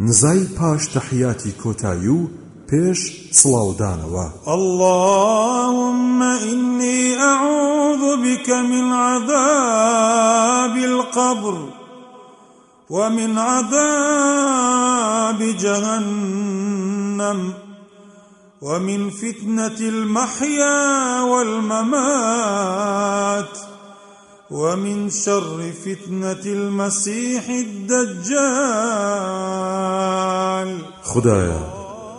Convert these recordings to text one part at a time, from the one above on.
نزای پاش تحیاتی کۆتایی و پێش سڵاودانەوە. اللهم إني أعوذ بك من عذاب القبر ومن عذاب جهنم ومن فتنة المحيا والممات. ومن شر فتنة المسيح الدجال. خدایا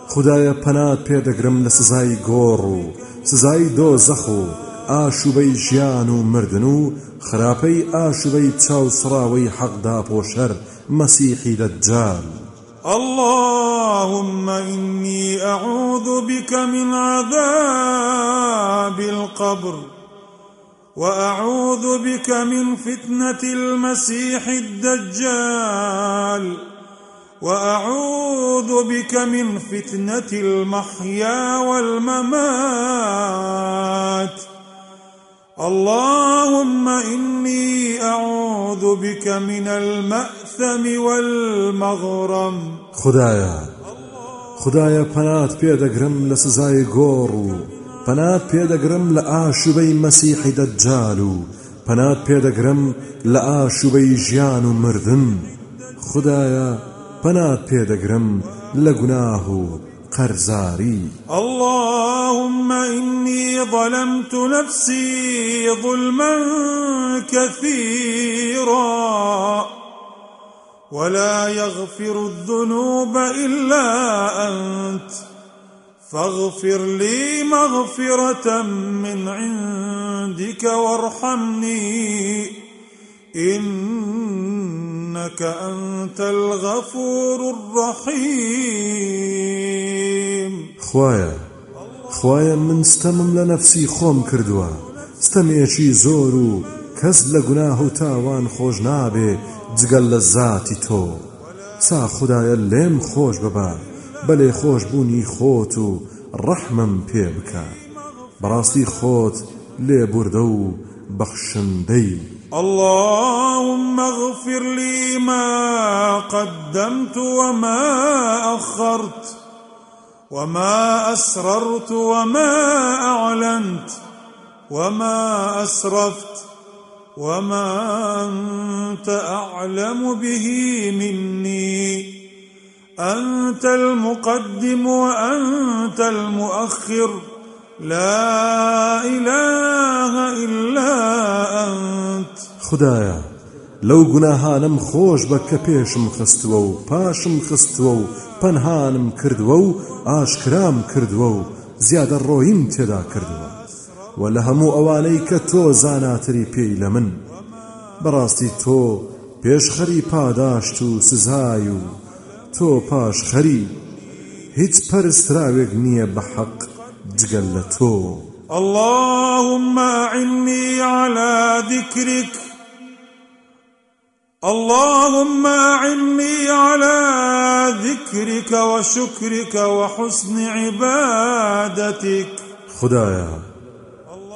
خدایا پەنات پێدەگرم لە سزای گۆڕ و سزای دۆزەخ و ئاشوبەی ژیان و مردن و خراپەی ئاشوبەی چاوسڕاوەی حەقدا پۆشەر مەسیحی دەجال. اللهم إني أعوذ بك من عذاب القبر. وأعوذ بك من فتنة المسيح الدجال. وأعوذ بك من فتنة المحيا والممات. اللهم إني أعوذ بك من المأثم والمغرم. خدایا خدایا پەنات پێدەگرم لە سزای گۆڕ و. پەنات پێدەگرم لە ئاشوبەی مەسیحی دەجال و. پەنات پێدەگرم لە ئاشوبەی ژیان و مردن. خدایا پەنات پێدەگرم لە گوناه و قەرزاری اللهم إني ظلمت نفسي ظلما كثيرا. ولا يغفر الذنوب إلا أنت. فاغفر لي مغفرة من عندك وارحمني. إنك أنت الغفور الرحيم. خوايا خوايا من ستەمم لە نەفسی خۆم کردووە ستەمێکی زۆر و کەس لە گوناه و تاوان خۆش نابێ جگەل لە زاتی تۆ. سا خدایە لێم خۆش ببە بەلێ خۆشببوونی خۆت و ڕەحمم پێ بکە. بەڕاستی خۆت لێ بوردە و اللهم اغفر لي ما قدمت وما أخرت وما أسررت وما أعلنت وما أسرفت وما أنت أعلم به مني. أنت المقدم وأنت المؤخر. لا إله إلا أنت. خدایا لەو گوناهانم خۆش بە کە پێشم خستووە و پاشم خستووە و پەنهانم کردووە و ئاشکرام کردووە و زیادە ڕۆیم تێدا کردووە. و لە هەموو ئەوانەی کە تۆ زاناتری پێی لە من. بەڕاستی تۆ پێشخەری پاداشت تۆ پاشخەری هیچ پەرستراوێک نییە بە حەق جگەل لە تۆ. اللهم أعني على ذكرك. اللهم أعني على ذكرك وشكرك وحسن عبادتك. خدایا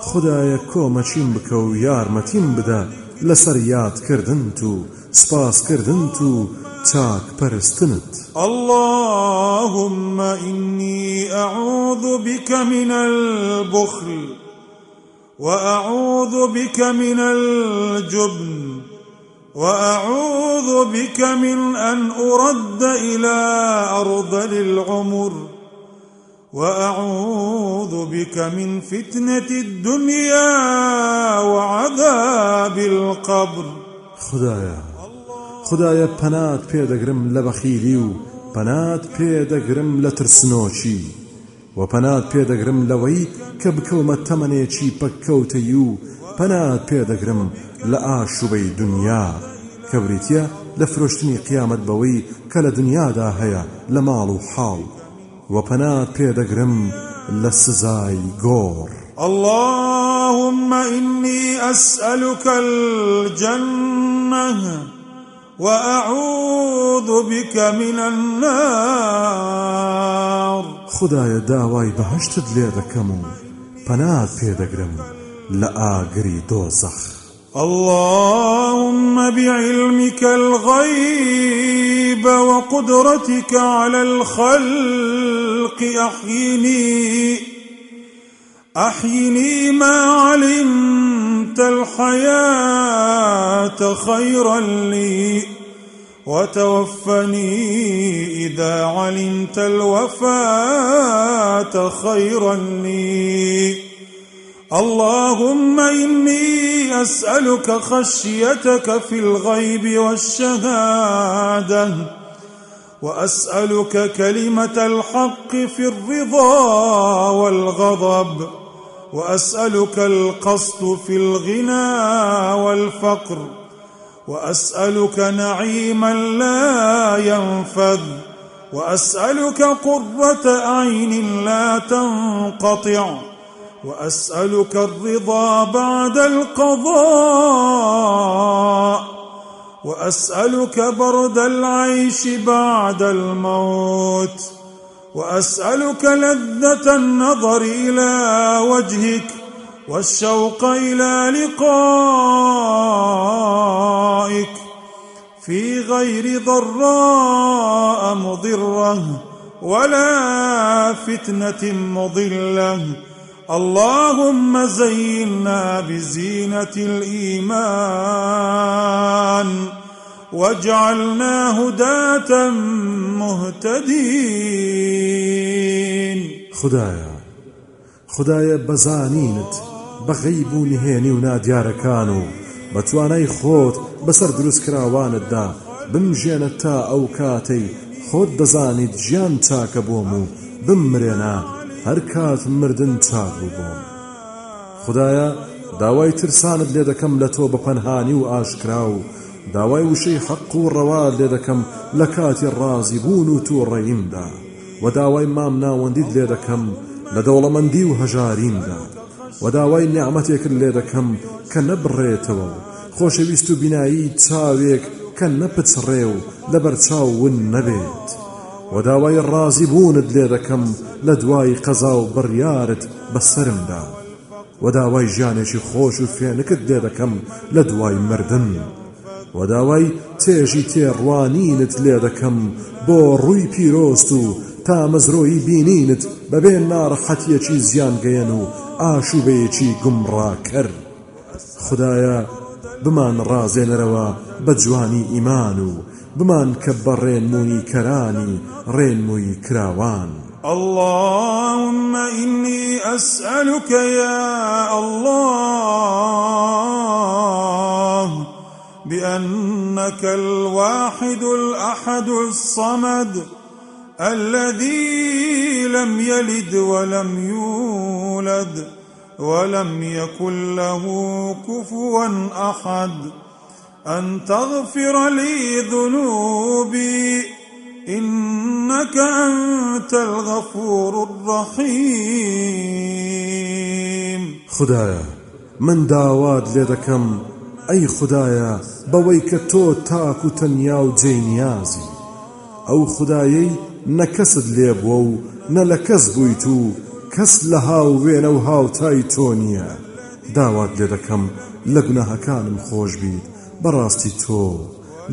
خدایە کۆمەچیم بکە و یارمەتیم بدە لەسەر یادکردنت و سپاسکردنت و چاک پەرستنت اللهم إني أعوذ بك من البخل وأعوذ بك من الجبن وأعوذ بك من أن أرد إلى أرذل العمر وأعوذ بك من فتنة الدنيا وعذاب القبر. خدایا خدایە پەنات پێدەگرم لە بەخیلی و پەنات پێدەگرم لە و پەنات پێدەگرم لەوەی کە بکەومە تەمەنێکی پەککەوتەی و پەنات پێدەگرم لە ئاشوبەی دنیا. کە بریتە لە فرۆشتنی قیامەت بەوەی کە لە دنیادا هەیە لە ماڵ و حاڵ. و پەنات پێدەگرم لە سزای گۆڕ. اللهم إني أسألك الجنة وأعوذ بك من النار. خدایە داوای بەهشتت لێ دەکەم و پەنات پێدەگرم لە ئاگری دۆزەخ. اللهم بعلمك الغيب وقدرتك على الخلق أحيني أحيني ما علمت الحياة خيرا لي وتوفني إذا علمت الوفاة خيرا لي. اللهم إني أسألك خشيتك في الغيب والشهادة وأسألك كلمة الحق في الرضا والغضب. وأسألك القصد في الغنى والفقر وأسألك نعيما لا ينفذ وأسألك قرة عين لا تنقطع وأسألك الرضا بعد القضاء وأسألك برد العيش بعد الموت. وأسألك لذة النظر إلى وجهك والشوق إلى لقائك في غير ضراء مضرة ولا فتنة مضلة. اللهم زينا بزينة الإيمان. واجعلنا هداة مهتدين. خدايا خدايا بزانينت بغيب و نهێنی و نادیارەکان و بە توانای خۆت بەسەر دروستکراوانتدا بمژێنە تا ئەو کاتەی خۆت دەزانیت ژیان چاکە بۆم و بمرێنە مردن چاک بوو بۆم خدایە داوای ترسانت لێ دەکەم لە تۆ و ئاشکرا و داوای وشەی حەق و ڕەوا لێ دەکەم لە کاتی ڕازی بوون و تووڕێیمدا و داوای مام ناوەندیت لێ دەکەم لە دەوڵەمەندی و هەژاریندا. و داوای نیعممەتێکت لێ دەکەم کە نەبڕێتەوە. خۆشەویست و بینایی چاوێک کە نەپچڕێ و لەبەر چاو ون نەبێت. و داوای ڕازی بوونت لێ دەکەم لە دوای قەزا و بڕیارت بەسرمدا و داوای ژیانێکی خۆش و فێنکت لێ دەکەم لە دوای مردن. و داوای تێژی تێڕوانینت لێ دەکەم. بۆ ڕووی پیرۆست و تا مەزرۆی بینینت بەبێ ناڕەحەتیەکی زیانگەیەن و ئاشوبەیەکی گومڕاکەر. خدایە بمان ڕازێنەرەوە بە جوانی ئیمان و بمان کە بە ڕێنمووی کەرانی ڕێنمووی کراوان. اللهم إني أسألك يا الله بأنك الواحد الأحد الصمد الذي لم يلد ولم يولد ولم يكن له كفوا أحد. أن تغفر لي ذنوبي إنك أنت الغفور الرحيم. خدايا من داواد لێ دەکەم ئەی خدایە بەوەی کە تۆ تاک و تەنیا و جێنیازی ئەو خدایەی نەکەست لێ بووە و نە لە کەس بوویت و کەس لە هاو وێنە و هاوتای تۆ نییە. داوات لێ دەکەم لە گوناهەکانم خۆش بیت بەڕاستی تۆ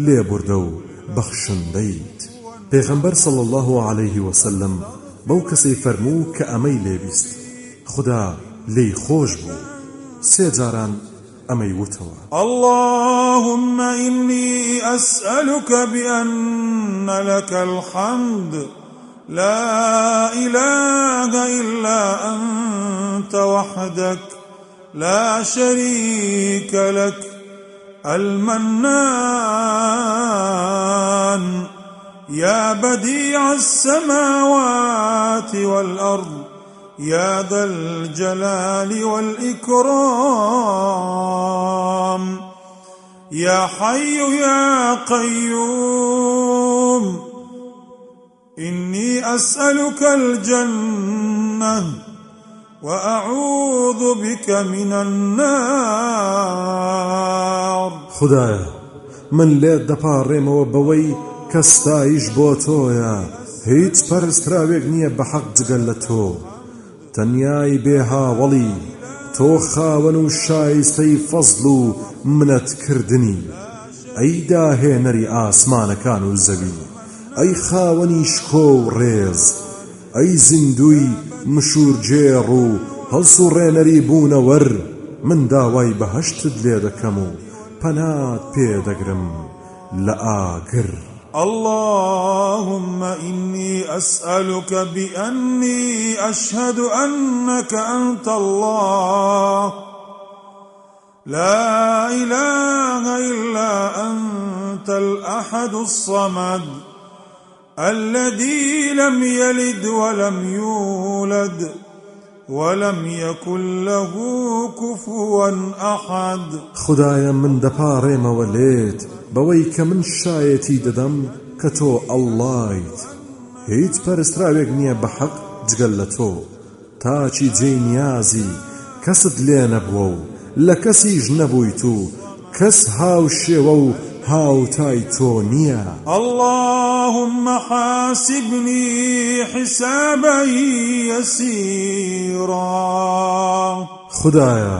لێبوردە و بەخشندەیت پێغەمبەر صڵ الله عليه وسلم بەو کەسەی فەرموو کە ئەمەی لێبیست خدا لێی خۆش بوو. سێ جاران وتوا اللهم إني أسألك بأن لك الحمد. لا إله إلا أنت وحدك. لا شريك لك. المنان. يا بديع السماوات والأرض. يا ذا الجلال والإكرام يا حي يا قيوم إني أسألك الجنة وأعوذ بك من النار. خدايا من لێت دەپاڕێمەوە بەوەی کەستایش بۆ تۆیە هیچ پەرستراوێک نییە لە تۆ. تەنیای بێهاوەڵی تۆ خاوەن و شایستەی فەزل و منەتکردنی ئەی داهێنەری ئاسمانەکان و زەوی ئەی خاوەنی شکۆ و ڕێز ئەی زیندوی مشورجێڕ و هەڵس و ڕێنەری بوونەوەر من داوای بەهشتت لێ دەکەم و پەنات پێدەگرم لە ئاگر. اللهم إني أسألك بأني أشهد أنك أنت الله. لا إله إلا أنت الأحد الصمد الذي لم يلد ولم يولد ولم يكن له كفوا أحد. خدايا من دەپاڕێمەوە لێت کە من دەدەم کە تۆ ئەڵڵایت هیچ پەرستراوێک نییە بە حەق جگەل لە تۆ. تاچی جێی نیازی کەست لێ نەبووە و لە کەسیش نەبوویت و کەس هاو شێوە و هاوتای تۆ نییە. اللهم حاسبني حسابا يسيرا خدایە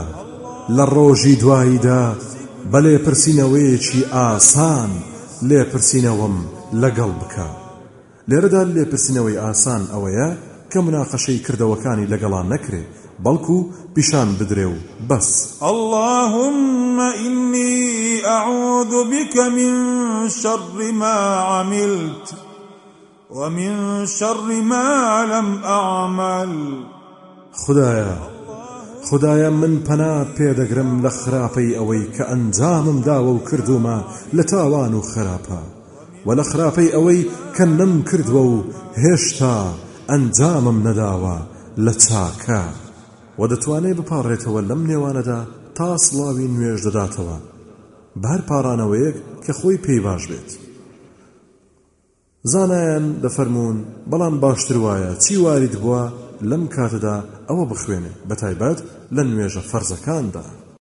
لە ڕۆژی دواییدا بە لێپرسینەوەیەکی ئاسان لێپرسینەوەم لەگەڵ بکە. لێرەدا لێپرسینەوەی ئاسان ئەوەیە کە مناقەشەی کردەوەکانی لەگەڵان نەکرێ بەڵکو پیشان بدرێ و بەس. اللهم إني أعوذ بك من شر ما عملت ومن شر ما لم أعمل. خدایە خدایە من پەنات پێدەگرم لە خراپەی ئەوەی کە ئەنجامم داوە و کردومە لە تاوان و خراپە. و لە خراپەی ئەوەی کە نەم کردووە و هێشتا ئەنجامم نەداوە لە چاکە و دەتوانێت بپارڕێتەوە لەم نێوانەدا تا سڵاوی نوێژ دەداتەوە بەر پارانەوەیەک کە خۆی پێی باش بێت زانایان دەفەرمونون بەڵام باشتر وایە چی وارد بووە لەم کاتەدا ئەوە بخوێنێ بەتایبەت لە نوێژە فەرزەکاندا